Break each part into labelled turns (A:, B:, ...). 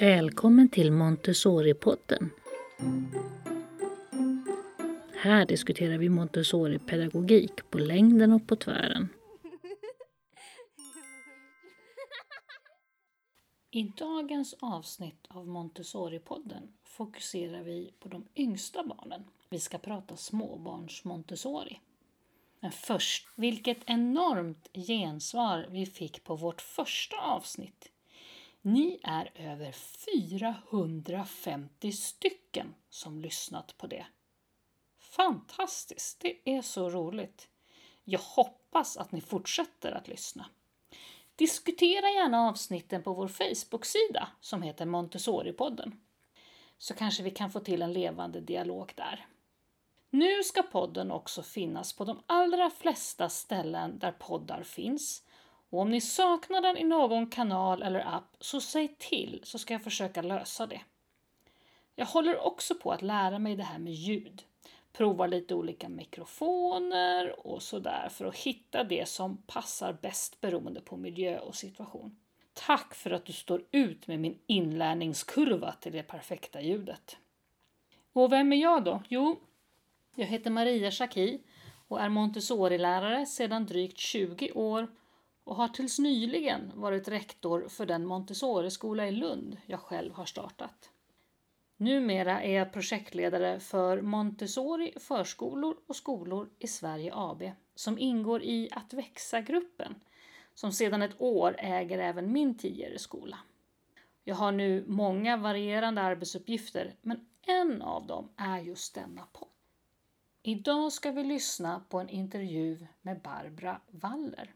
A: Välkommen till Montessori-podden. Här diskuterar vi Montessori-pedagogik på längden och på tvären. I dagens avsnitt av Montessori-podden fokuserar vi på de yngsta barnen. Vi ska prata småbarns-Montessori. Men först, vilket enormt gensvar vi fick på vårt första avsnitt. Ni är över 450 stycken som lyssnat på det. Fantastiskt! Det är så roligt. Jag hoppas att ni fortsätter att lyssna. Diskutera gärna avsnitten på vår Facebook-sida som heter Montessori-podden. Så kanske vi kan få till en levande dialog där. Nu ska podden också finnas på de allra flesta ställen där poddar finns. Och om ni saknar den i någon kanal eller app så säg till så ska jag försöka lösa det. Jag håller också på att lära mig det här med ljud. Provar lite olika mikrofoner och sådär för att hitta det som passar bäst beroende på miljö och situation. Tack för att du står ut med min inlärningskurva till det perfekta ljudet. Och vem är jag då? Jo, jag heter Maria Schacki och är Montessori-lärare sedan drygt 20 år och har tills nyligen varit rektor för den Montessori-skola i Lund jag själv har startat. Numera är jag projektledare för Montessori förskolor och skolor i Sverige AB som ingår i Att växa-gruppen som sedan ett år äger även min tidigare skola. Jag har nu många varierande arbetsuppgifter men en av dem är just denna podd. Idag ska vi lyssna på en intervju med Barbara Waller.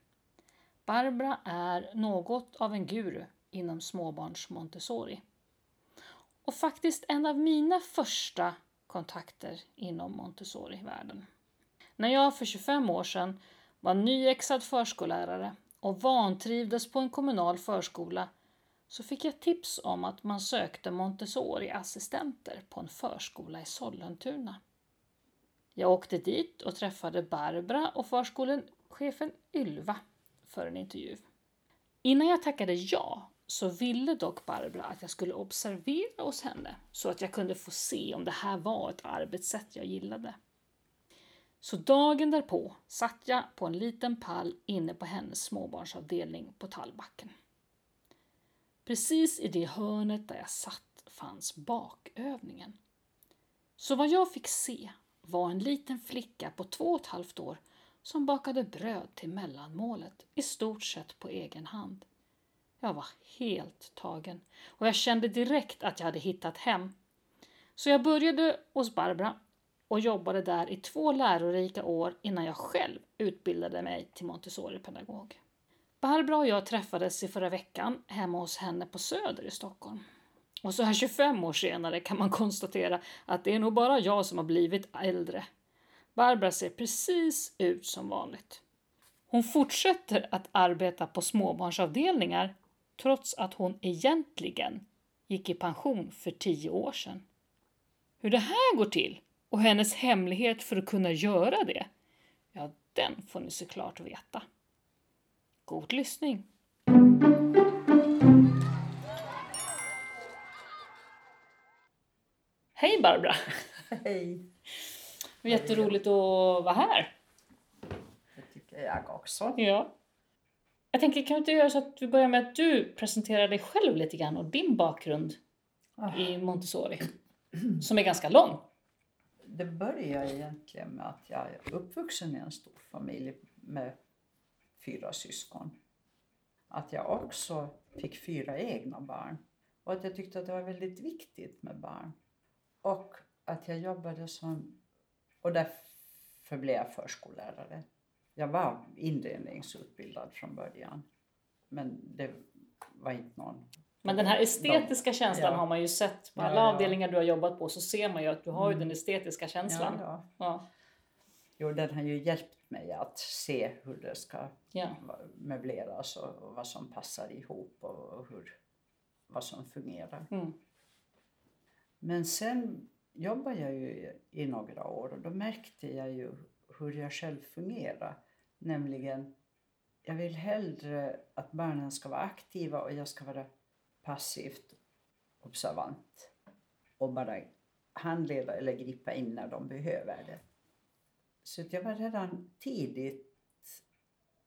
A: Barbara är något av en guru inom småbarns Montessori. Och faktiskt en av mina första kontakter inom Montessori-världen. När jag för 25 år sedan var nyexad förskollärare och vantrivdes på en kommunal förskola så fick jag tips om att man sökte Montessori-assistenter på en förskola i Sollentuna. Jag åkte dit och träffade Barbara och förskolechefen Ylva för en intervju. Innan jag tackade ja så ville dock Barbara att jag skulle observera hos henne så att jag kunde få se om det här var ett arbetssätt jag gillade. Så dagen därpå satt jag på en liten pall inne på hennes småbarnsavdelning på Tallbacken. Precis i det hörnet där jag satt fanns bakövningen. Så vad jag fick se var en liten flicka på två och ett halvt år som bakade bröd till mellanmålet i stort sett på egen hand. Jag var helt tagen och jag kände direkt att jag hade hittat hem. Så jag började hos Barbara och jobbade där i två lärorika år innan jag själv utbildade mig till Montessori-pedagog. Barbara och jag träffades i förra veckan hemma hos henne på Söder i Stockholm. Och så här 25 år senare kan man konstatera att det är nog bara jag som har blivit äldre. Barbara ser precis ut som vanligt. Hon fortsätter att arbeta på småbarnsavdelningar trots att hon egentligen gick i pension för tio år sedan. Hur det här går till och hennes hemlighet för att kunna göra det, ja, den får ni såklart veta. God lyssning! Hej Barbara!
B: Hej!
A: Jätteroligt att vara här.
B: Det tycker jag också.
A: Ja. Jag tänker, kan vi inte göra så att vi börjar med att du presenterar dig själv lite grann och din bakgrund
B: Ah,
A: i Montessori, som är ganska lång.
B: Det börjar egentligen med att jag är uppvuxen i en stor familj med fyra syskon. Att jag också fick fyra egna barn och att jag tyckte att det var väldigt viktigt med barn. Och att jag jobbade som... Och därför blev jag förskollärare. Jag var inredningsutbildad från början. Men det var inte någon...
A: Men den här estetiska känslan
B: Ja.
A: har man ju sett på
B: Ja,
A: alla
B: ja.
A: avdelningar du har jobbat på så ser man ju att du har
B: Mm.
A: den estetiska känslan.
B: Ja, ja.
A: Ja.
B: Jo, den har ju hjälpt mig att se hur det ska
A: Ja.
B: möbleras och, och vad som passar ihop och, och hur, vad som fungerar.
A: Mm.
B: Men sen jobbade jag ju i, några år och då märkte jag ju hur jag själv fungerar. Nämligen jag vill hellre att barnen ska vara aktiva och jag ska vara passivt observant och bara handleda eller gripa in när de behöver det. Så jag var redan tidigt,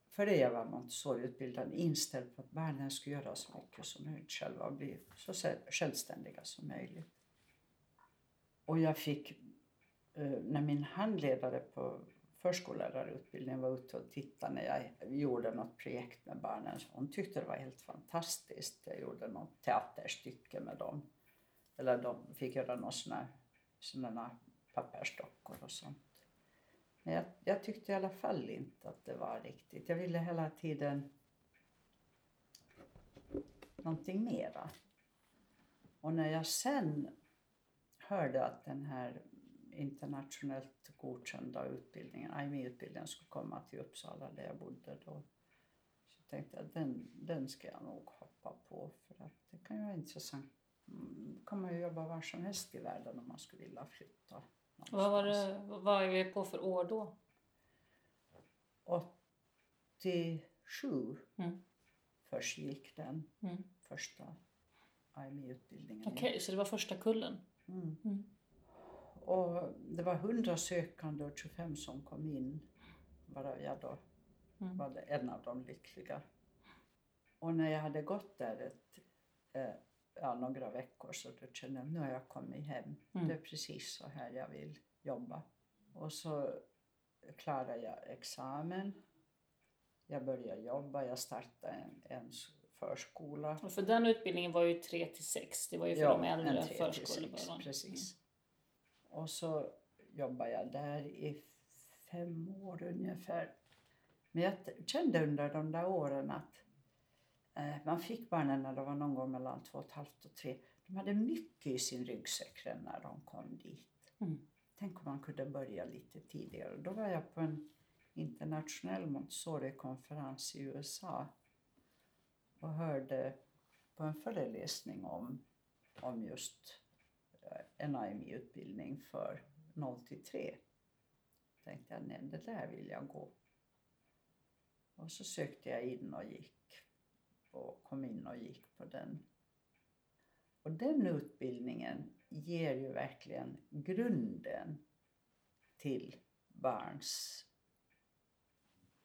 B: före jag var montessoriutbildad, inställd på att barnen skulle göra så mycket som möjligt själva och bli så självständiga som möjligt. Och jag fick, eh, när min handledare på förskollärarutbildningen var ute och tittade när jag gjorde något projekt med barnen. Hon tyckte det var helt fantastiskt. Jag gjorde något teaterstycke med dem. Eller de fick göra några sådana, sådana pappersdockor och sånt. Men jag, jag, tyckte i alla fall inte att det var riktigt. Jag ville hela tiden någonting mera. Och när jag sen hörde att den här internationellt godkända utbildningen, IME-utbildningen, skulle komma till Uppsala där jag bodde då. Så tänkte jag den, den ska jag nog hoppa på för att det kan ju vara intressant. Mm, kan man ju jobba var som helst i världen om man skulle vilja flytta. Någonstans.
A: Vad, var det, vad är vi på för år då?
B: 87
A: Mm.
B: först gick den
A: Mm.
B: första IME-utbildningen.
A: Okej, okay, så det var första kullen?
B: Mm.
A: Mm.
B: Och det var 100 sökande och 25 som kom in. Bara jag då
A: Mm.
B: var en av de lyckliga. Och när jag hade gått där ett, eh, ja, några veckor så då kände jag nu har jag kommit hem.
A: Mm.
B: Det är precis så här jag vill jobba. Och så klarade jag examen. Jag började jobba, jag startade en, en förskola.
A: Och för den utbildningen var ju 3 till 6, det var ju för
B: Ja,
A: de äldre förskolebarnen.
B: Precis. Och så jobbade jag där i fem år ungefär. Men jag kände under de där åren att eh, man fick barnen när de var någon gång mellan två och ett halvt och tre. De hade mycket i sin ryggsäck när de kom dit.
A: Mm.
B: Tänk om man kunde börja lite tidigare. Då var jag på en internationell Montessori-konferens i USA och hörde på en föreläsning om, om just eh, en IME-utbildning för 0 till 3. tänkte jag, nej det där vill jag gå. Och så sökte jag in och gick och kom in och gick på den. Och den utbildningen ger ju verkligen grunden till barns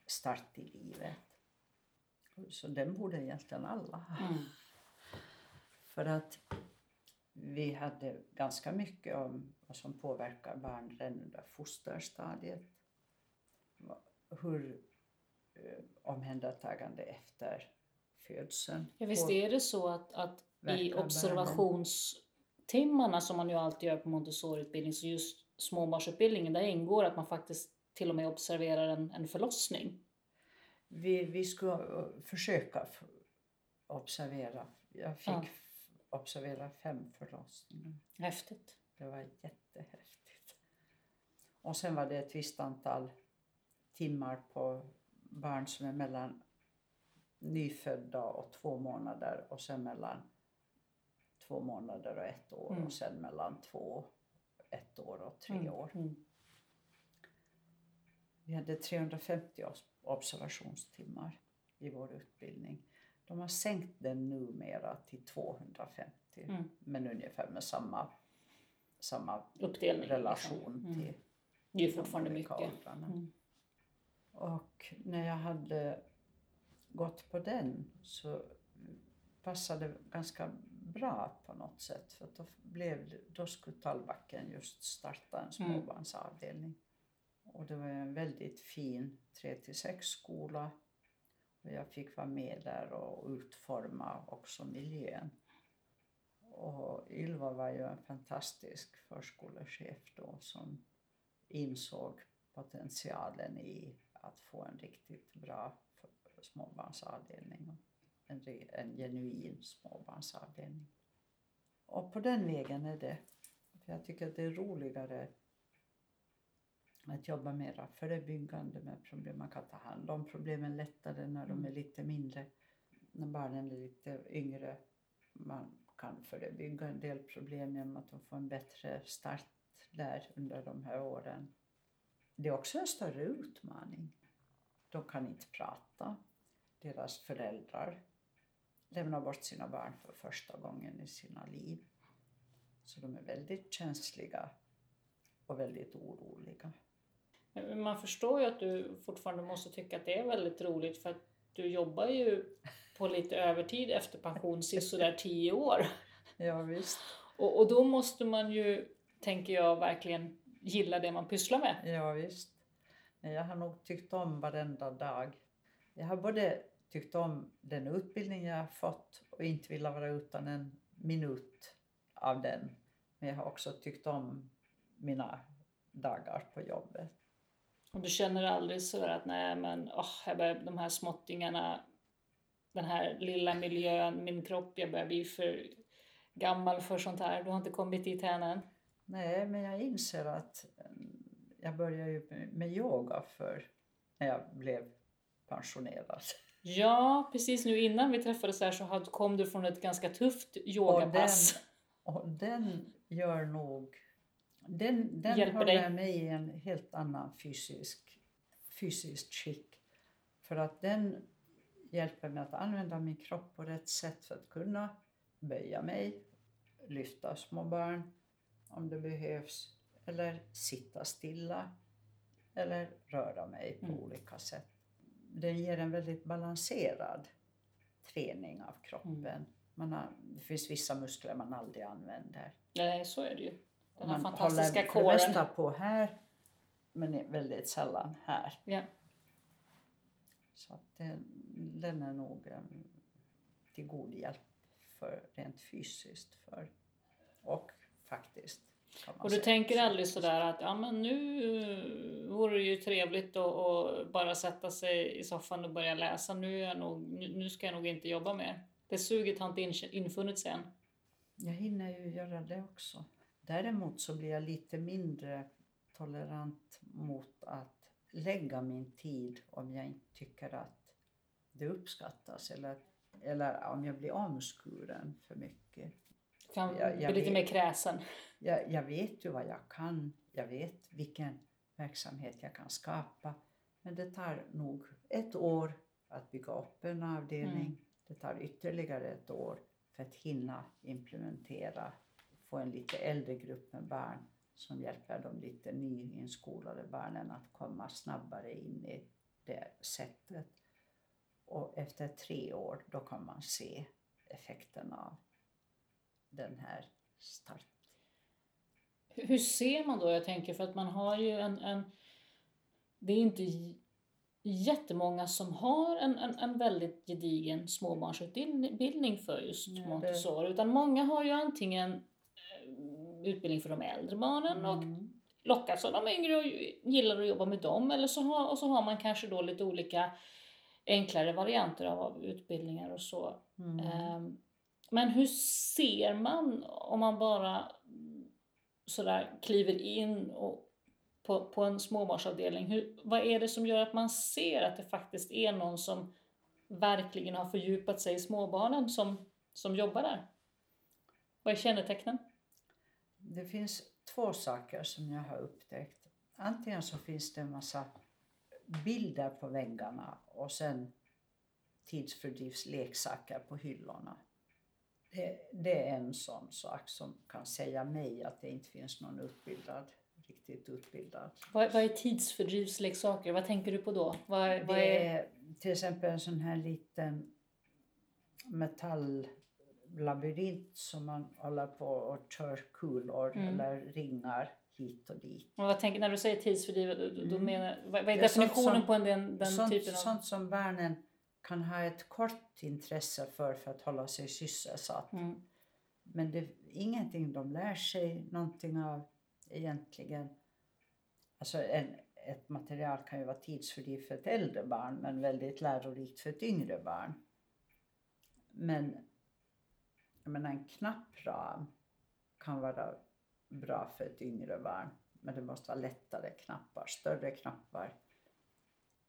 B: start i livet. Så den borde egentligen alla ha.
A: Mm.
B: För att vi hade ganska mycket om vad som påverkar barn redan under fosterstadiet. Hur eh, omhändertagande efter födseln.
A: Ja, visst är det så att, att i observationstimmarna som man ju alltid gör på Montessori-utbildning, så just småbarnsutbildningen, där ingår att man faktiskt till och med observerar en, en förlossning.
B: Vi, vi skulle eh, försöka observera. Jag fick
A: Ja.
B: observera fem förlossningar.
A: Häftigt.
B: Det var jättehäftigt. Och sen var det ett visst antal timmar på barn som är mellan nyfödda och två månader och sen mellan två månader och ett år
A: Mm.
B: och sen mellan två, ett år och tre
A: Mm,
B: år.
A: Mm.
B: Vi hade 350 obs- observationstimmar i vår utbildning. De har sänkt den numera till 250
A: Mm.
B: men ungefär med samma, samma
A: Uppdelning.
B: relation
A: liksom. Mm.
B: till
A: Det är fortfarande
B: de
A: mycket. Mm.
B: Och när jag hade gått på den så passade ganska bra på något sätt. För då, blev, då skulle Tallbacken just starta en
A: Mm.
B: småbarnsavdelning. Och det var en väldigt fin 3-6 skola. Och jag fick vara med där och utforma också miljön. Och Ylva var ju en fantastisk förskolechef då som insåg potentialen i att få en riktigt bra småbarnsavdelning. En, en genuin småbarnsavdelning. Och på den vägen är det. För jag tycker att det är roligare att jobba mera förebyggande med problem. Man kan ta hand om problemen lättare när de är lite mindre. När barnen är lite yngre. Man kan förebygga en del problem genom att de får en bättre start där under de här åren. Det är också en större utmaning. De kan inte prata. deras föräldrar lämnar bort sina barn för första gången i sina liv. Så de är väldigt känsliga och väldigt oroliga.
A: Man förstår ju att du fortfarande måste tycka att det är väldigt roligt för att du jobbar ju på lite övertid efter pension sådär tio år.
B: Ja, visst.
A: Och, och då måste man ju, tänker jag, verkligen gilla det man pysslar med.
B: Ja, visst. Jag har nog tyckt om varenda dag. Jag har både tyckt om den utbildning jag har fått och inte velat vara utan en minut av den. Men jag har också tyckt om mina dagar på jobbet.
A: Och du känner aldrig så att nej men åh, jag börjar, de här småttingarna, den här lilla miljön, min kropp, jag börjar bli för gammal för sånt här. Du har inte kommit dit än än.
B: Nej, men jag inser att mm, jag började ju med- yoga för när jag blev pensionerad.
A: Ja, precis nu innan vi träffades här så kom du från ett ganska tufft yogapass.
B: Och den gör nog... Den, den
A: Hjälper
B: håller
A: dig.
B: mig i en helt annan fysisk, fysiskt skick. För att den hjälper mig att använda min kropp på rätt sätt för att kunna böja mig, lyfta små barn om det behövs, eller sitta stilla, eller röra mig på
A: Mm.
B: olika sätt. Den ger en väldigt balanserad träning av kroppen. Man har, det finns vissa muskler man aldrig använder.
A: Nej, så är det ju. Den här
B: man
A: fantastiska
B: håller för det mesta
A: kåren.
B: på här, men är väldigt sällan här.
A: Ja.
B: Så att den, den är nog em, till god hjälp för rent fysiskt för, och faktiskt.
A: Och du tänker aldrig sådär att ja, men nu eh, vore det ju trevligt att, bara sätta sig i soffan och börja läsa. Nu, är nog, nu ska jag nog inte jobba mer. Det suget har inte in- infunnit sig än.
B: Jag hinner ju göra det också. Däremot så blir jag lite mindre tolerant mot att lägga min tid om jag inte tycker att det uppskattas eller, eller om jag blir omskuren för mycket.
A: Kan
B: Jag- jag
A: lite
B: vet.
A: mer kräsen.
B: Jag, jag vet ju vad jag kan, jag vet vilken verksamhet jag kan skapa. Men det tar nog ett år att bygga upp en avdelning.
A: Mm.
B: Det tar ytterligare ett år för att hinna implementera, få en lite äldre grupp med barn som hjälper de lite nyinskolade barnen att komma snabbare in i det sättet. Och efter tre år då kan man se effekten av den här starten.
A: Hur ser man då? Jag tänker för att man har ju en... en det är inte jättemånga som har en, en, en väldigt gedigen småbarnsutbildning för just Montessori. Utan många har ju antingen utbildning för de äldre barnen och
B: Mm.
A: lockas av de yngre och gillar att jobba med dem. Eller så har, och så har man kanske då lite olika enklare varianter av, utbildningar och så.
B: Mm.
A: Ehm, Men hur ser man om man bara sådär kliver in och på, på en småbarnsavdelning? Hur, vad är det som gör att man ser att det faktiskt är någon som verkligen har fördjupat sig i småbarnen som, som jobbar där? Vad är kännetecknen?
B: Det finns två saker som jag har upptäckt. Antingen så finns det en massa bilder på väggarna och sen tidsfördrivsleksaker på hyllorna. Det, det är en sån sak som kan säga mig att det inte finns någon utbildad, riktigt utbildad.
A: Vad, vad är tidsfördrivsleksaker? Vad tänker du på då? Vad, vad
B: Det
A: är...
B: är till exempel en sån här liten metalllabyrint som man håller på och kör kulor
A: Mm.
B: eller ringar hit och dit.
A: och Vad tänker, när du säger tidsfördrivet, då, då
B: Mm.
A: menar, vad, vad är definitionen
B: som-
A: på en, den, den
B: sånt,
A: typen av...
B: sånt som barnen kan ha ett kort intresse för för att hålla sig sysselsatt.
A: Mm.
B: Men det är ingenting de lär sig någonting av egentligen. Alltså en, ett material kan ju vara tidsfördriv för ett äldre barn men väldigt lärorikt för ett yngre barn. Men jag menar, en knappram kan vara bra för ett yngre barn. Men det måste vara lättare knappar, större knappar.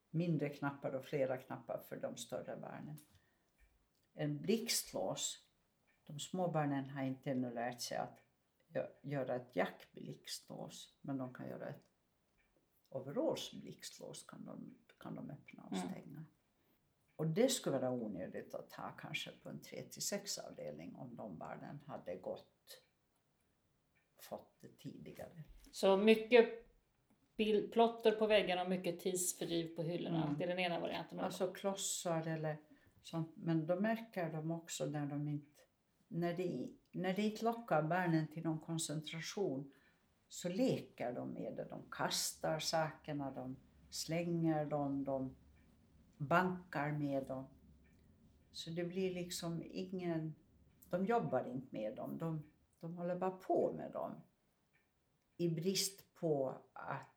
B: Mindre knappar och flera knappar för de större barnen. En blixtlås, de små barnen har inte ännu lärt sig att gö- göra ett jackblixtlås. Men de kan göra ett overallsblixtlås kan de, kan de öppna och
A: Mm.
B: Och det skulle vara onödigt att ha kanske på en 3 6 avdelning om de barnen hade gått fått det tidigare.
A: Så mycket bild, plotter på väggarna och mycket tidsfördriv på hyllorna.
B: Mm.
A: Det är den ena varianten.
B: Alltså klossar eller sånt. Men då märker de också när de inte, när de, när de inte lockar barnen till någon koncentration så leker de med det. De kastar sakerna, de slänger dem, de bankar med dem. Så det blir liksom ingen, de jobbar inte med dem, de, de håller bara på med dem. I brist på att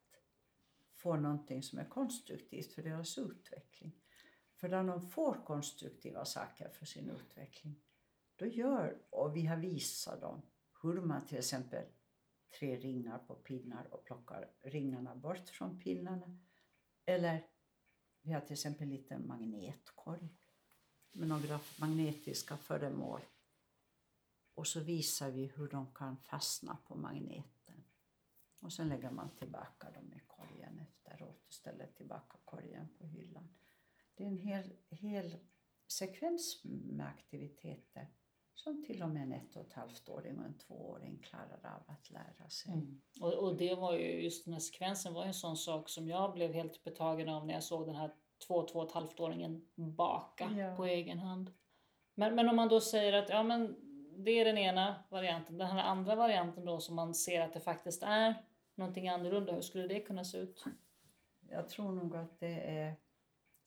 B: få någonting som är konstruktivt för deras utveckling. För när de får konstruktiva saker för sin utveckling, då gör, och vi har visat dem hur man till exempel tre ringar på pinnar och plockar ringarna bort från pinnarna. Eller vi har till exempel en liten magnetkorg med några magnetiska föremål. Och så visar vi hur de kan fastna på magneten. Och sen lägger man tillbaka dem i korgen efteråt och ställer tillbaka korgen på hyllan. Det är en hel, hel sekvens med aktiviteter som till och med en ett och ett halvt åring och en tvååring klarar av att lära sig.
A: Mm. Och, och det var ju, just den här sekvensen var ju en sån sak som jag blev helt betagen av när jag såg den här två, två och ett halvt åringen baka
B: Ja.
A: på egen hand. Men, men om man då säger att ja men det är den ena varianten. Den här andra varianten då som man ser att det faktiskt är någonting annorlunda. Hur skulle det kunna se ut?
B: Jag tror nog att det är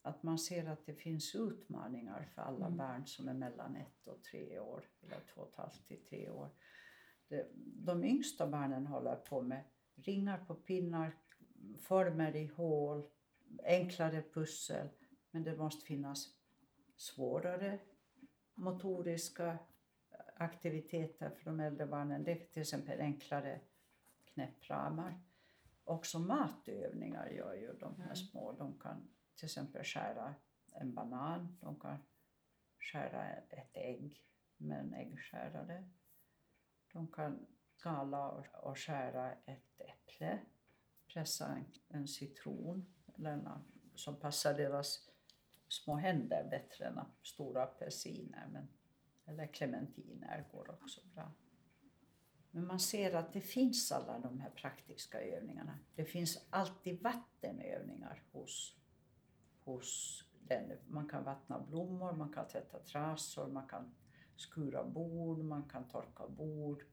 B: att man ser att det finns utmaningar för alla
A: Mm.
B: barn som är mellan ett och tre år, eller två och ett halvt till tre år. Det, de yngsta barnen håller på med ringar på pinnar, former i hål, enklare pussel. Men det måste finnas svårare motoriska aktiviteter för de äldre barnen. Det är till exempel enklare knäppramar. Också matövningar gör ju de här
A: Mm.
B: små. De kan till exempel skära en banan, de kan skära ett ägg med en äggskärare. De kan skala och, skära ett äpple, pressa en, citron eller som passar deras små händer bättre än stora apelsiner. Men, eller clementiner går också bra. Men man ser att det finns alla de här praktiska övningarna. Det finns alltid vattenövningar hos, hos den. Man kan vattna blommor, man kan tvätta trasor, man kan skura bord, man kan torka bord.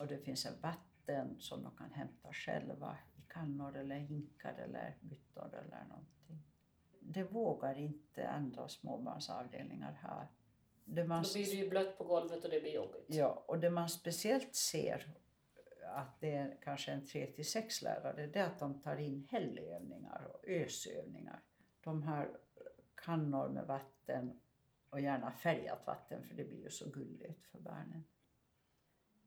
B: Och det finns en vatten som de kan hämta själva i kannor eller hinkar eller byttor eller någonting. Det vågar inte andra småbarnsavdelningar ha. Det man
A: Då blir det ju blött på golvet och det blir jobbigt.
B: Ja, och det man speciellt ser att det är kanske en 3 till 6 lärare, det är att de tar in hällövningar och ösövningar. De har kannor med vatten och gärna färgat vatten för det blir ju så gulligt för barnen.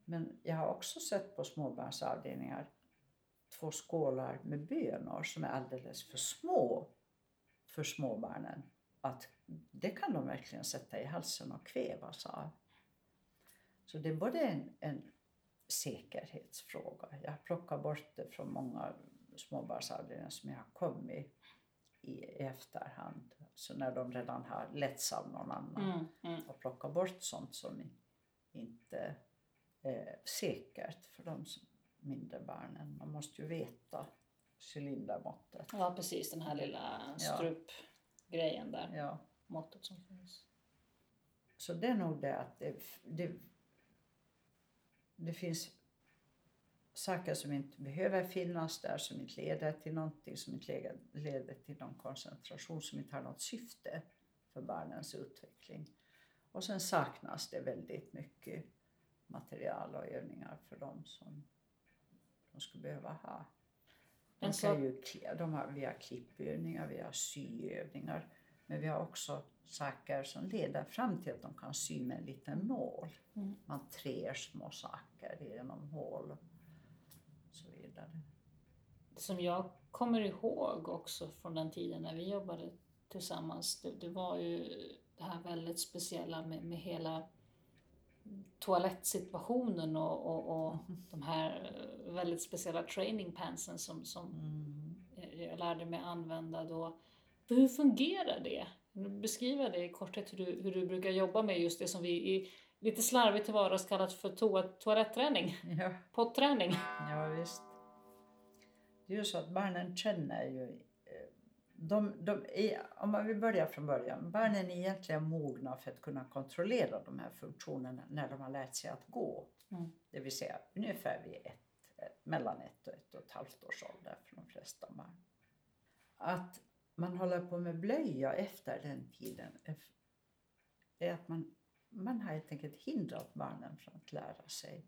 B: Men jag har också sett på småbarnsavdelningar två skålar med bönor som är alldeles för små för småbarnen. Att det kan de verkligen sätta i halsen och kvävas av. Så det är både en, en säkerhetsfråga. Jag har plockat bort det från många småbarnsavdelningar som jag har kommit i efterhand. Så när de redan har letts av någon annan.
A: Mm, mm.
B: Och plocka bort sånt som inte är säkert för de mindre barnen. Man måste ju veta cylindermåttet.
A: Ja, precis den här lilla strupgrejen där.
B: Ja.
A: Måttet som finns.
B: Så det är nog det att det, det, det finns saker som inte behöver finnas där, som inte leder till någonting, som inte leder, till någon koncentration, som inte har något syfte för barnens utveckling. Och sen saknas det väldigt mycket material och övningar för dem som de skulle behöva ha. De kan ju, de har, vi har klippövningar, vi har syövningar, men vi har också saker som leder fram till att de kan sy med en liten nål.
A: Mm.
B: Man trär små saker genom hål och så vidare.
A: Som jag kommer ihåg också från den tiden när vi jobbade tillsammans, det, det var ju det här väldigt speciella med, med hela toalettsituationen och, och, och de här väldigt speciella training pantsen som, som
B: Mm.
A: jag lärde mig använda då. Hur fungerar det? Beskriva det i korthet hur du, hur du brukar jobba med just det som vi i lite slarvigt till vardags kallat för toa, toaletträning,
B: Ja,
A: potträning.
B: ja visst. Det är ju så att barnen känner ju... eh, De, de är, om man vill börja från början. Barnen är egentligen mogna för att kunna kontrollera de här funktionerna när de har lärt sig att gå.
A: Mm.
B: Det vill säga ungefär vid ett, mellan ett och ett och ett halvt års ålder för de flesta barn. Att man håller på med blöja efter den tiden är- att man, man har helt enkelt hindrat barnen från att lära sig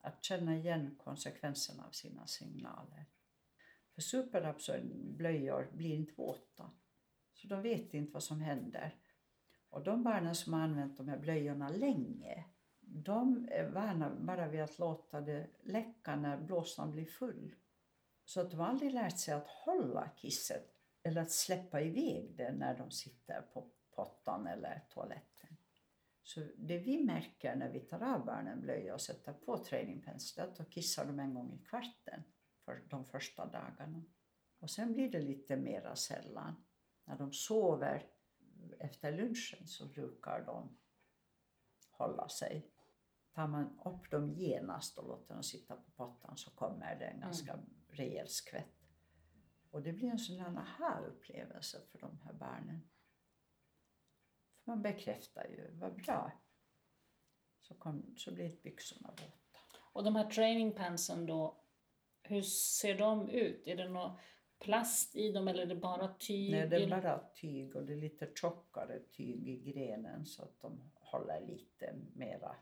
B: att känna igen konsekvenserna av sina signaler. För superabsorbblöjor blir inte våta, så de vet inte vad som händer. Och de barnen som har använt de här blöjorna länge, de är vana bara vid att låta det läcka när blåsan blir full. Så att de har aldrig lärt sig att hålla kisset eller att släppa iväg det när de sitter på pottan eller toaletten. Så det vi märker när vi tar av barnen blöja och sätter på trainingpenslet, då kissar de en gång i kvarten för de första dagarna. Och sen blir det lite mera sällan. När de sover efter lunchen så brukar de hålla sig. Tar man upp dem genast och låter dem sitta på pottan så kommer det en ganska rejäl skvätt. Och det blir en sån här aha-upplevelse för de här barnen. För man bekräftar ju, vad bra. Så, kom, så blir byxorna våta.
A: Och de här trainingpantsen då, hur ser de ut? Är det någon plast i dem eller är det bara tyg?
B: Nej, det är bara tyg och det är lite tjockare tyg i grenen så att de håller lite mera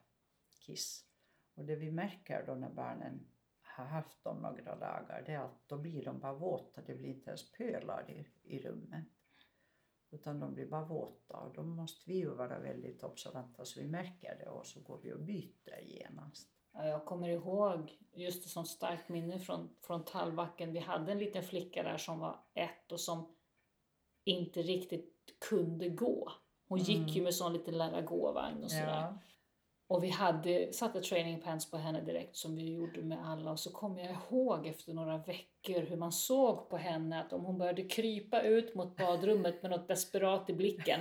B: kiss. Och det vi märker då när barnen har haft dem några dagar det är att då blir de bara våta, det blir inte ens pölar i, i rummet. Utan de blir bara våta och då måste vi ju vara väldigt observanta så vi märker det och så går vi och byter genast.
A: Ja, jag kommer ihåg just ett sånt starkt minne från, från Tallbacken. Vi hade en liten flicka där som var ett och som inte riktigt kunde gå. Hon gick ju med sån liten lära gåvagn och sådär.
B: Ja,
A: Och vi hade satte training pants på henne direkt som vi gjorde med alla. Och så kommer jag ihåg efter några veckor hur man såg på henne att om hon började krypa ut mot badrummet med något desperat i blicken.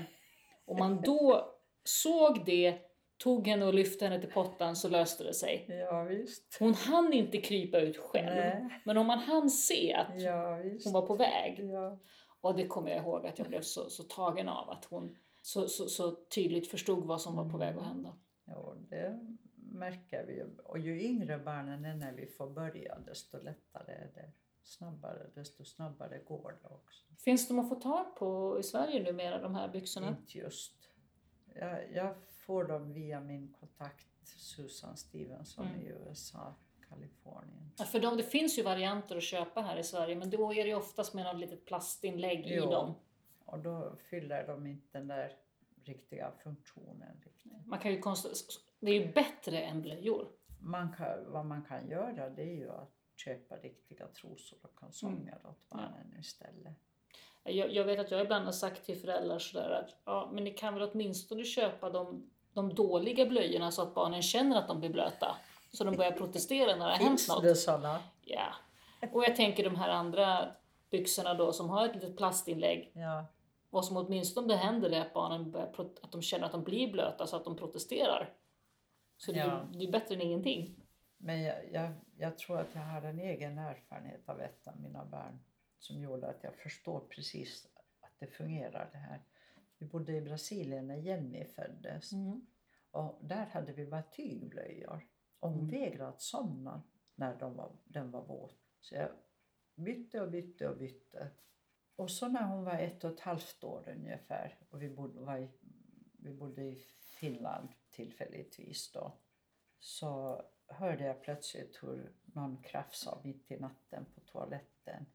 A: Och man då såg det, tog henne och lyfte henne till pottan så löste det sig.
B: ja visst.
A: Hon hann inte krypa ut själv.
B: Nej.
A: Men om man hann se att
B: Ja,
A: hon var på väg.
B: Ja.
A: Och det kommer jag ihåg att jag blev så, så tagen av att hon så, så, så tydligt förstod vad som var på väg att hända.
B: Ja, det märker vi. Och ju yngre barnen är när vi får börja, desto lättare är det. Snabbare, desto snabbare går det också.
A: Finns de att få tag på i Sverige numera, de här byxorna?
B: Inte just. Jag, jag får dem via min kontakt Susan Stevenson
A: Mm.
B: i USA, Kalifornien.
A: Ja, för de, det finns ju varianter att köpa här i Sverige, men då är det oftast med något litet plastinlägg i
B: Jo.
A: dem.
B: Och då fyller de inte den där riktiga funktionen. Riktigt.
A: Man kan ju det är ju bättre än blöjor.
B: Man kan, vad man kan göra det är ju att köpa riktiga trosor och kalsonger
A: Mm.
B: åt barnen istället.
A: Jag, jag vet att jag ibland har sagt till föräldrar sådär att ja, men ni kan väl åtminstone köpa de, de dåliga blöjorna så att barnen känner att de blir blöta. Så de börjar protestera när det har hänt
B: Finns
A: något.
B: det sådana?
A: Ja. Och jag tänker de här andra byxorna då som har ett litet plastinlägg.
B: Ja.
A: Vad som åtminstone händer är att barnen börjar, att de känner att de blir blöta så att de protesterar. Så det, är,
B: Ja.
A: det är bättre än ingenting.
B: Men jag, jag, jag tror att jag har en egen erfarenhet av ett av mina barn som gjorde att jag förstår precis att det fungerar det här. Vi bodde i Brasilien när Jenny föddes
A: Mm.
B: och där hade vi bara tygblöjor. Och hon vägrade att somna när de var, den var våt. Så jag bytte och bytte och bytte. Och så när hon var ett och ett halvt år ungefär och vi bodde, i, vi bodde i Finland tillfälligtvis då så hörde jag plötsligt hur någon krafsade mitt i natten på toaletten.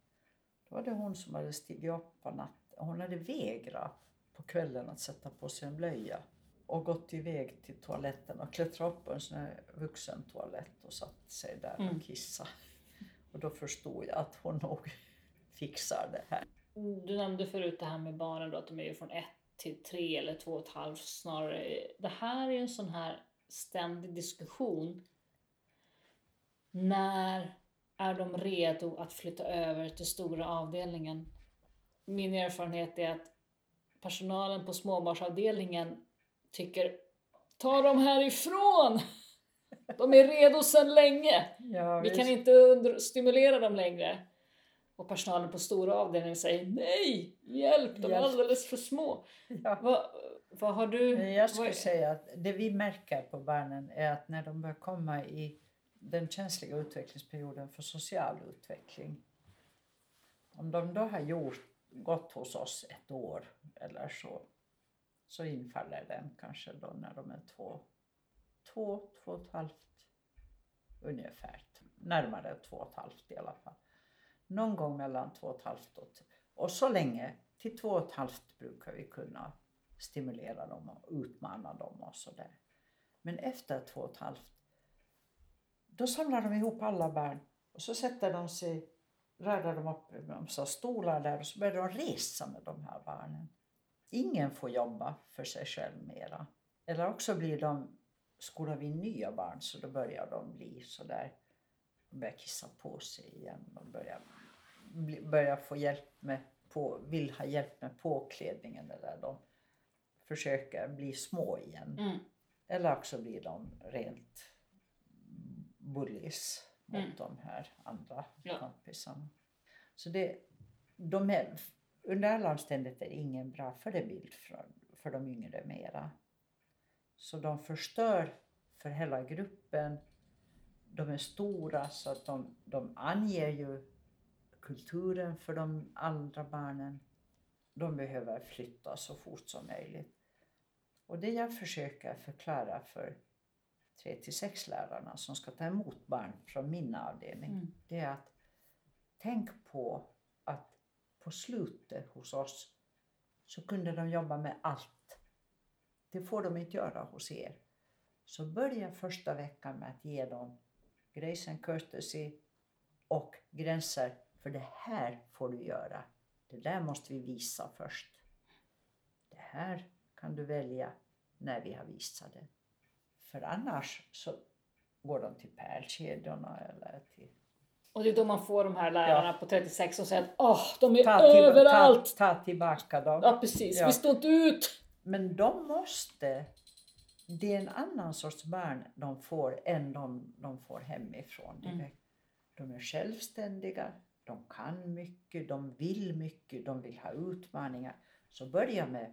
B: Då var det hon som hade stigit upp på natten. Hon hade vägrat på kvällen att sätta på sig en blöja och gått iväg till toaletten och klättrat upp på en sån här vuxen toalett och satt sig där
A: Mm.
B: och kissade. Och då förstod jag att hon nog fixar det här.
A: Du nämnde förut det här med barnen då, att de är från ett till tre eller två och ett halvt snarare. Det här är en sån här ständig diskussion. När är de redo att flytta över till stora avdelningen? Min erfarenhet är att personalen på småbarnsavdelningen tycker ta dem härifrån! De är redo sedan länge.
B: Ja,
A: Vi kan inte stimulera dem längre. Och personalen på stora avdelningen säger nej, hjälp, de är
B: Hjälp.
A: alldeles för små.
B: Ja.
A: Vad, vad har du?
B: Jag skulle
A: vad-
B: säga att det vi märker på barnen är att när de börjar komma i den känsliga utvecklingsperioden för social utveckling. Om de då har gjort, gått hos oss ett år eller så, så infaller den kanske då när de är två, två, två och ett halvt ungefär. Närmare två och ett halvt i alla fall. Någon gång mellan två och ett halvt och, och så länge, till två och ett halvt brukar vi kunna stimulera dem och utmana dem och sådär. Men efter två och ett halvt, då samlar de ihop alla barn och så sätter de sig, radar de upp en stolar där och så börjar de resa med de här barnen. Ingen får jobba för sig själv mera. Eller också blir de, skolar vi nya barn så då börjar de bli sådär, de börjar kissa på sig igen, de börjar, börjar få hjälp med, på, vill ha hjälp med påklädningen eller de försöker bli små igen.
A: Mm.
B: Eller också blir de rent bullies mot
A: Mm.
B: de här andra
A: Ja.
B: kompisarna. Så det, de är, under alla omständigheter är ingen bra förebild för, för de yngre mera. Så de förstör för hela gruppen. De är stora så att de, de anger ju kulturen för de andra barnen. De behöver flytta så fort som möjligt. Och det jag försöker förklara för 3 till 6 lärarna som ska ta emot barn från min avdelning,
A: Mm.
B: det är att tänk på att på slutet hos oss så kunde de jobba med allt. Det får de inte göra hos er. Så börja första veckan med att ge dem grace and courtesy och gränser. För det här får du göra. Det där måste vi visa först. Det här kan du välja när vi har visat det. För annars så går de till pärlkedjorna eller till...
A: Och det är då man får de här lärarna
B: Ja.
A: på 36 som säger att åh, de är
B: Ta, till,
A: överallt!
B: ta, ta tillbaka dem.
A: Ja precis,
B: Ja.
A: vi står inte ut!
B: Men de måste... Det är en annan sorts barn de får än de, de får hemifrån
A: Mm.
B: De är självständiga, de kan mycket, de vill mycket, de vill ha utmaningar. Så börja med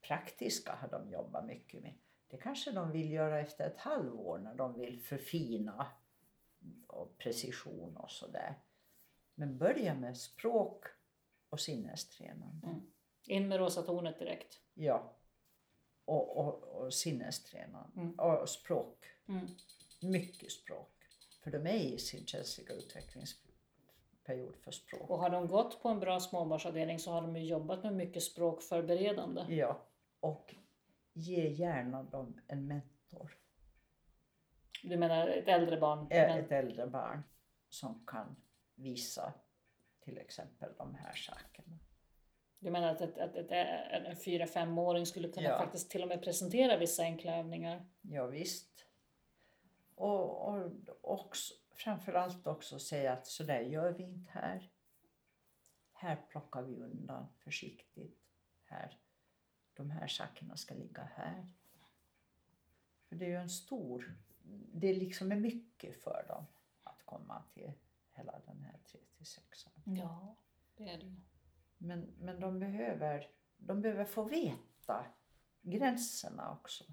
B: praktiska har de jobbat mycket med. Det kanske de vill göra efter ett halvår när de vill förfina och precision och sådär. Men börja med språk och sinnestränande.
A: In med rosa tornet direkt.
B: Ja. Och, och, och sinnestränande.
A: Mm.
B: Och språk.
A: Mm.
B: Mycket språk. För de är i sin känsliga utvecklingsperiod för språk.
A: Och har de gått på en bra småbarnsavdelning så har de ju jobbat med mycket språkförberedande.
B: Ja. Och ge gärna dem en mentor.
A: Du menar ett äldre barn? Men-
B: Ett äldre barn som kan visa till exempel de här sakerna.
A: Du menar att, ett, att ett, en en fyra femåring skulle kunna
B: Ja.
A: faktiskt till och med presentera vissa enkla övningar?
B: Ja, visst. Och, och också, framförallt också säga att så där gör vi inte här. Här plockar vi undan försiktigt. Här. De här sakerna ska ligga här. För det är ju en stor... Det är liksom är mycket för dem att komma till hela den här 3 till 6
A: Ja, det är det.
B: Men, men de, behöver, de behöver få veta gränserna också.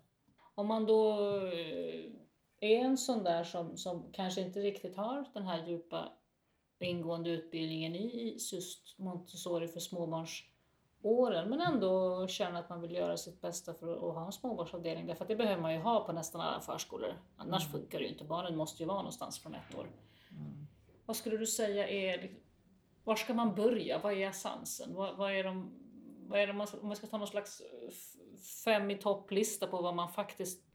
A: Om man då eh, är en sån där som, som kanske inte riktigt har den här djupa ingående utbildningen i just Montessori för småbarnsåren men ändå känner att man vill göra sitt bästa för att, ha en småbarnsavdelning därför att det behöver man ju ha på nästan alla förskolor. Annars
B: Mm.
A: funkar det ju inte. Barnen måste ju vara någonstans från ett år.
B: Mm.
A: Vad skulle du säga är, liksom- var ska man börja? Vad är essensen? Vad, vad är de, vad är de, om man ska ta någon slags fem i topplista på vad man faktiskt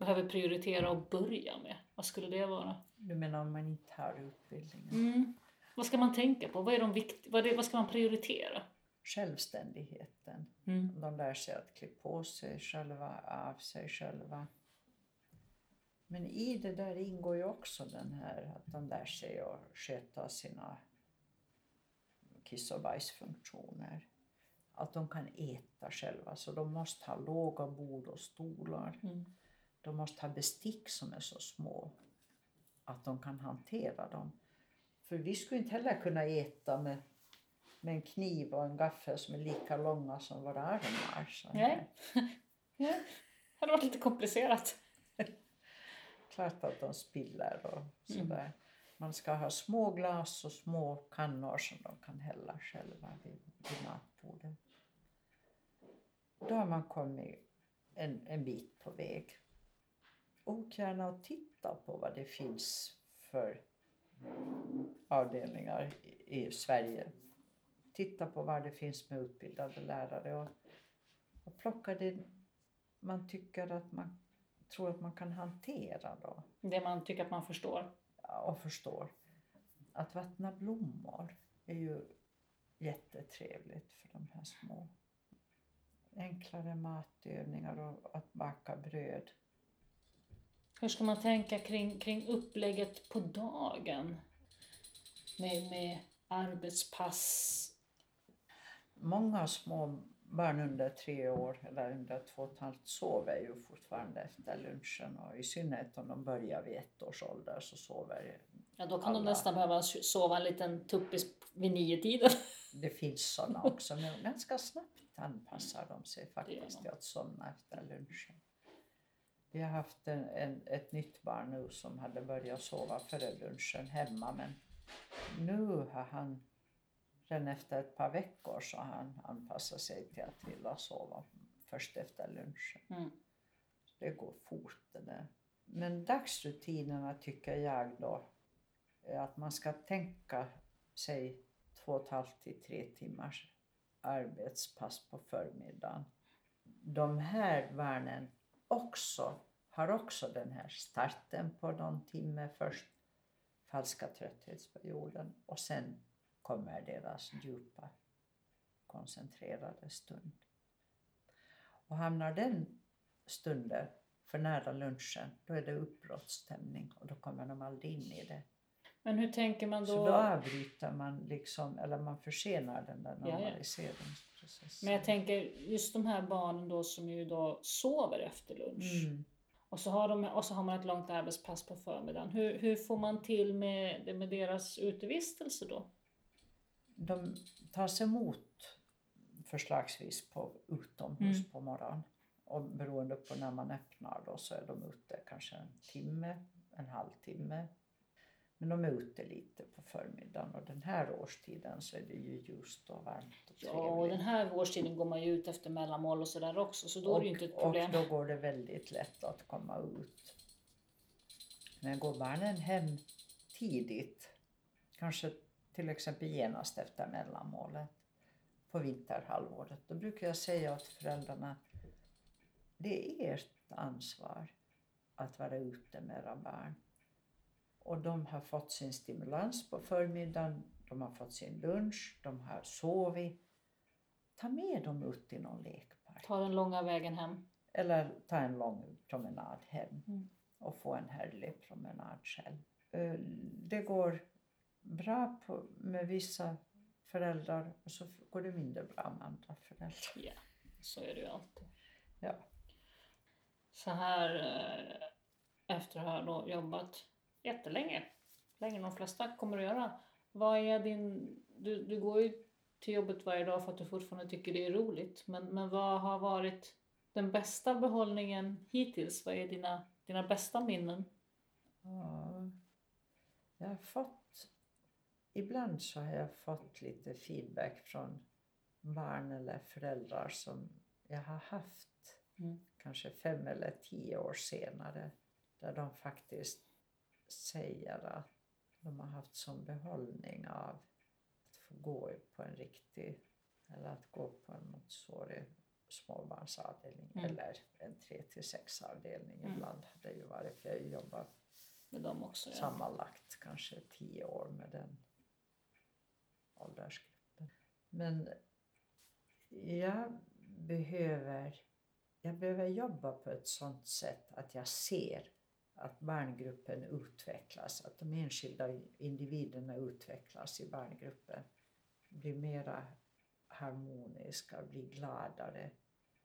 A: behöver prioritera och börja med? Vad skulle det vara?
B: Du menar om man inte har utbildningen?
A: Mm. Vad ska man tänka på? Vad, är de vikt, vad, är, vad ska man prioritera?
B: Självständigheten.
A: Mm.
B: De lär sig att klä på sig själva, av sig själva. Men i det där ingår ju också den här att de lär sig att sköta sina kiss och bajsfunktioner. att de kan äta själva. Så de måste ha låga bord och stolar.
A: Mm.
B: De måste ha bestick som är så små att de kan hantera dem. För vi skulle inte heller kunna äta med, med en kniv och en gaffel som är lika långa som våra armar. Så
A: Nej. ja. Det hade varit lite komplicerat.
B: Klart att de spiller och sådär. Man ska ha små glas och små kannor som de kan hälla själva vid, vid matbordet. Då har man kommit en, en bit på väg. Åk gärna och titta på vad det finns för avdelningar i, i Sverige. Titta på vad det finns med utbildade lärare och, och plocka det man tycker att man tror att man kan hantera då
A: Det man tycker att man förstår.
B: och förstår. Att vattna blommor är ju jättetrevligt för de här små. Enklare matövningar och att baka bröd.
A: Hur ska man tänka kring, kring upplägget på dagen? Med, med arbetspass.
B: Många små barn under tre år eller under två och ett halvt sover ju fortfarande efter lunchen och i synnerhet om de börjar vid ett års ålder så sover
A: Ja, då kan de
B: Alla.
A: nästan behöva sova en liten tuppis vid nio tiden.
B: Det finns sådana också, men ganska snabbt anpassar de sig faktiskt
A: de.
B: till att somna efter lunchen. Vi har haft en, en, ett nytt barn nu som hade börjat sova före lunchen hemma, men nu har han, redan efter ett par veckor, så har han anpassat sig till att vilja sova först efter lunchen.
A: Mm.
B: Det går fort det där. Men dagsrutinerna tycker jag då är att man ska tänka sig två och ett halvt till tre timmars arbetspass på förmiddagen. De här barnen också har också den här starten på någon timme först, falska trötthetsperioden och sen kommer deras djupa koncentrerade stund. Och hamnar den stunden för nära lunchen, då är det uppbrottsstämning och då kommer de aldrig in i det.
A: Men hur tänker man
B: Så
A: då?
B: då avbryter man liksom, eller man försenar den där
A: Ja, Men jag tänker just de här barnen då som ju då sover efter lunch.
B: Mm.
A: Och, så har de, och så har man ett långt arbetspass på förmiddagen. Hur, hur får man till med, med deras utevistelse då?
B: De tas emot förslagsvis på, utomhus
A: Mm.
B: på morgonen. Och beroende på när man öppnar då så är de ute kanske en timme, en halvtimme. Men de är ute lite på förmiddagen och den här årstiden så är det ju ljust och varmt och
A: Ja,
B: trevligt.
A: och den här årstiden går man ju ut efter mellanmål och sådär också, så då är det ju inte ett problem.
B: Och då går det väldigt lätt att komma ut. Men går barnen hem tidigt, kanske till exempel genast efter mellanmålet på vinterhalvåret, då brukar jag säga åt föräldrarna det är ert ansvar att vara ute med era barn. Och de har fått sin stimulans på förmiddagen, de har fått sin lunch, de har sovit. Ta med dem ut i någon lekpark.
A: Ta den långa vägen hem.
B: Eller ta en lång promenad hem
A: Mm.
B: och få en härlig promenad själv. Eh, Det går bra på, med vissa föräldrar och så går det mindre bra med andra föräldrar.
A: Ja, så är det ju alltid.
B: Ja.
A: Så här eh, efter att ha jobbat jättelänge, längre än de flesta kommer att göra. Vad är din, du, du går ju till jobbet varje dag för att du fortfarande tycker det är roligt. Men, men vad har varit den bästa behållningen hittills? Vad är dina, dina bästa minnen?
B: Ja. Jag har fått, ibland så har jag fått lite feedback från barn eller föräldrar som jag har haft
A: Mm.
B: kanske fem eller tio år senare där de faktiskt säger att de har haft som behållning av att få gå på en riktig eller att gå på en Montessori småbarnsavdelning
A: Mm.
B: eller en 3 till 6 avdelning.
A: Mm.
B: Ibland har det ju varit, för jag jobbar
A: Med dem också. Ja.
B: sammanlagt kanske tio år med den åldersgruppen. Men jag behöver, jag behöver jobba på ett sånt sätt att jag ser att barngruppen utvecklas, att de enskilda individerna utvecklas i barngruppen, blir mera harmoniska, blir gladare,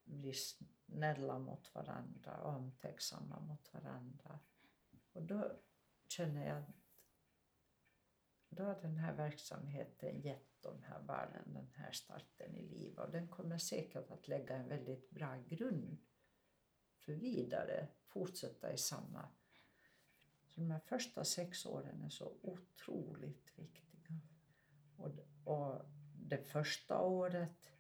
B: blir snälla mot varandra, omtänksamma mot varandra. Och då känner jag att då har den här verksamheten gett de här barnen den här starten i livet och den kommer säkert att lägga en väldigt bra grund för vidare, fortsätta i samma. Så de här första sex åren är så otroligt viktiga. Och, och det första året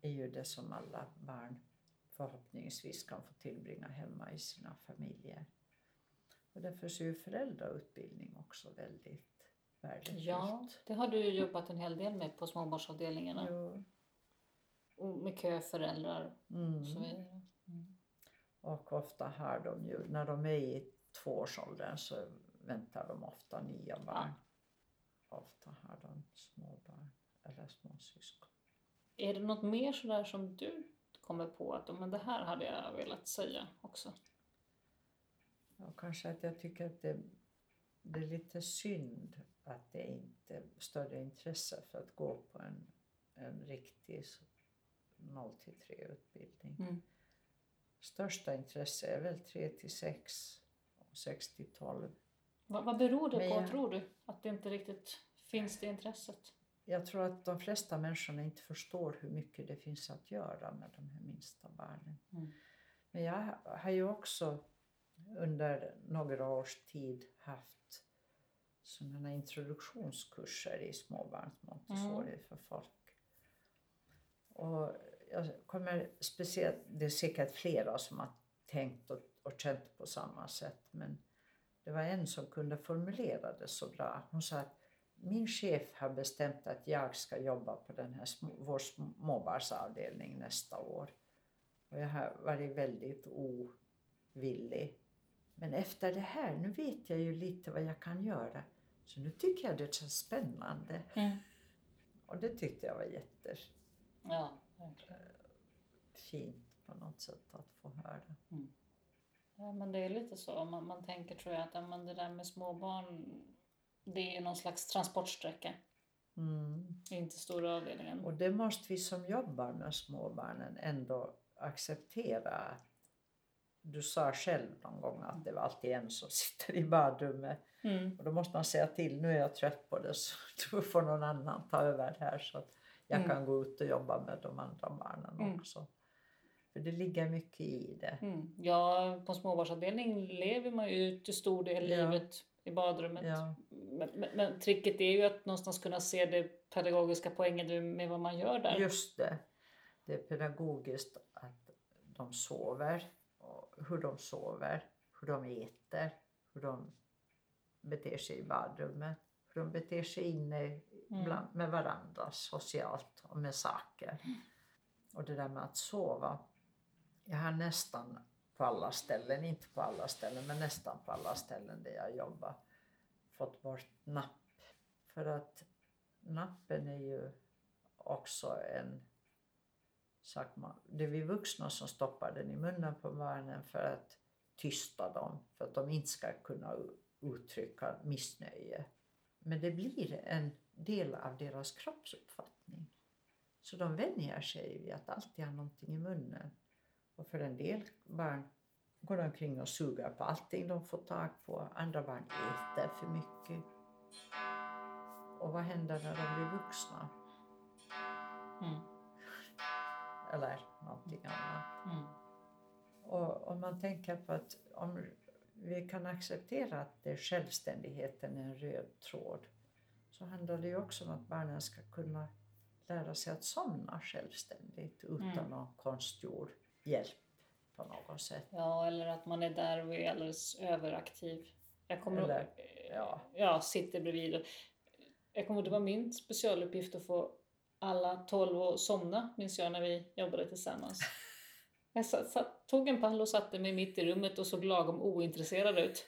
B: är ju det som alla barn förhoppningsvis kan få tillbringa hemma i sina familjer. Och därför är ju föräldrautbildning också väldigt värdefullt.
A: Ja, det har du jobbat en hel del med på småbarnsavdelningarna.
B: Jo.
A: Och med köföräldrar
B: Mm.
A: och så vidare. Mm.
B: Och ofta har de ju, när de är i tvåårsåldern så väntar de ofta nya barn. Ofta har de småbarn eller småsyskon.
A: Är det något mer sådär som du kommer på att men det här hade jag velat säga också?
B: Och kanske att jag tycker att det, det är lite synd att det inte är större intresse för att gå på en, en riktig 0 till 3 utbildning.
A: Mm.
B: Största intresse är väl 3 till 6 och 6 till 12.
A: Vad, vad beror det på,
B: jag-
A: tror du? Att det inte riktigt finns det intresset?
B: Jag tror att de flesta människorna inte förstår hur mycket det finns att göra med de här minsta barnen.
A: Mm.
B: Men jag har ju också under några års tid haft sådana introduktionskurser i småbarns Montessori för folk. Och jag kommer speciellt, det är säkert flera som har tänkt och, och känt på samma sätt men det var en som kunde formulera det så bra. Hon sa att min chef har bestämt att jag ska jobba på den här små, vår småbarnsavdelning nästa år. Och jag har varit väldigt ovillig. Men efter det här, nu vet jag ju lite vad jag kan göra. Så nu tycker jag det känns spännande.
A: Mm.
B: Och det tyckte jag var jättefint
A: Ja, verkligen.
B: på något sätt att få höra.
A: Ja, men det är lite så. Man, man tänker tror jag att ja, men det där med småbarn, det är någon slags transportsträcka.
B: Mm.
A: Det inte stora avdelningen.
B: Och det måste vi som jobbar med småbarnen ändå acceptera. Du sa själv någon gång att det var alltid en som sitter i badrummet.
A: Mm.
B: Och då måste man säga till, nu är jag trött på det så då får någon annan ta över här så att jag
A: Mm.
B: kan gå ut och jobba med de andra barnen
A: Mm.
B: också. För det ligger mycket i det.
A: Mm. Ja, på småbarnsavdelning lever man ju ut till stor del
B: Ja.
A: livet i badrummet.
B: Ja,
A: Men, men, men tricket är ju att någonstans kunna se det pedagogiska poängen med vad man gör där.
B: just det. Det är pedagogiskt att de sover, och hur de sover, hur de äter, hur de beter sig i badrummet, hur de beter sig inne
A: Mm.
B: bland, med varandra socialt och med saker. Och det där med att sova. Jag har nästan på alla ställen, inte på alla ställen, men nästan på alla ställen där jag jobbar fått bort napp. För att nappen är ju också en sak man, det är vi vuxna som stoppar den i munnen på barnen för att tysta dem, för att de inte ska kunna uttrycka missnöje. Men det blir en del av deras kroppsuppfattning. Så de vänjer sig vid att alltid ha någonting i munnen. Och för en del barn går de omkring och suger på allting de får tag på. Andra barn äter för mycket. Och vad händer när de blir vuxna?
A: Mm.
B: Eller någonting annat.
A: Mm.
B: Och om man tänker på att om vi kan acceptera att det är självständigheten är en röd tråd så handlar det ju också om att barnen ska kunna lära sig att somna självständigt utan
A: Mm.
B: någon konstgjord hjälp på något sätt.
A: Ja, eller att man är där och är alldeles överaktiv. Jag kommer
B: Eller,
A: ihåg,
B: ja.
A: ja, sitter bredvid. och- Jag kommer det var min specialuppgift att få alla tolv att somna, minns jag, när vi jobbade tillsammans. Jag satt, satt, tog en pall och satte mig mitt i rummet och såg lagom ointresserad ut.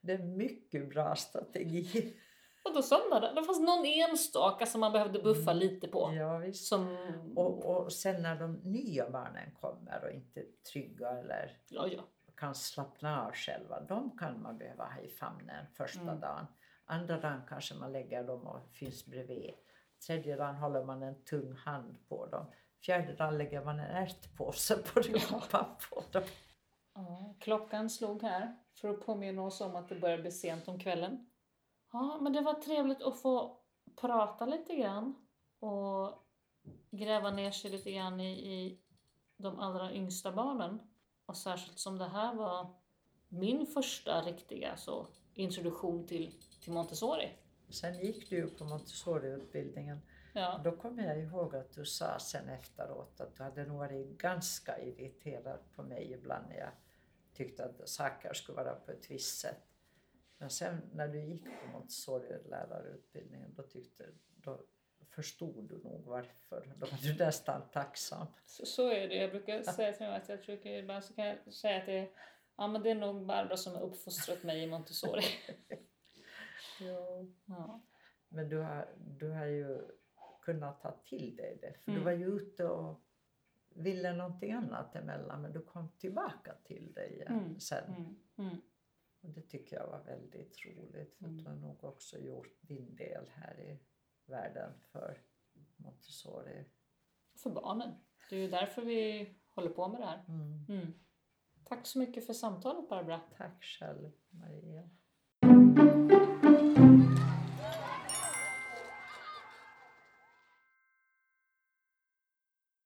B: Det är mycket bra strategi.
A: Och då somnade Det fanns någon enstaka som man behövde buffa lite på.
B: Ja, visst.
A: Som...
B: Och, och sen när de nya barnen kommer och inte är trygga eller
A: Ja, ja.
B: kan slappna av själva, de kan man behöva ha i famnen första
A: Mm.
B: dagen. Andra dagen kanske man lägger dem och finns bredvid. Tredje dagen håller man en tung hand på dem. Fjärde dagen lägger man en ärtpåse på rumpan på dem.
A: Ja, klockan slog här för att påminna oss om att det börjar bli sent om kvällen. Ja, men det var trevligt att få prata lite grann och gräva ner sig lite grann i, i de allra yngsta barnen. Och särskilt som det här var min första riktiga så, introduktion till, till Montessori.
B: Sen gick du på Montessori-utbildningen.
A: Ja.
B: Då kommer jag ihåg att du sa sen efteråt att du hade nog varit ganska irriterad på mig ibland när jag tyckte att saker skulle vara på ett visst sätt. Men sen när du gick på Montessori-lärarutbildningen då, tyckte, då förstod du nog varför. Då var du nästan tacksam.
A: Så, så är det. Jag brukar säga till mig att jag tycker ibland så kan jag säga att det ja, men det är nog Barbara som har uppfostrat mig i Montessori.
B: Ja.
A: Ja.
B: Men du har, du har ju kunnat ta till dig det. För
A: Mm.
B: du var ju ute och ville någonting annat emellan men du kom tillbaka till det igen
A: Mm.
B: sen.
A: Mm. Mm.
B: Och det tycker jag var väldigt roligt för
A: Mm.
B: du har nog också gjort din del här i världen för Montessori.
A: För barnen. Det är ju därför vi håller på med det här.
B: Mm.
A: Mm. Tack så mycket för samtalet Barbara.
B: Tack själv Maria.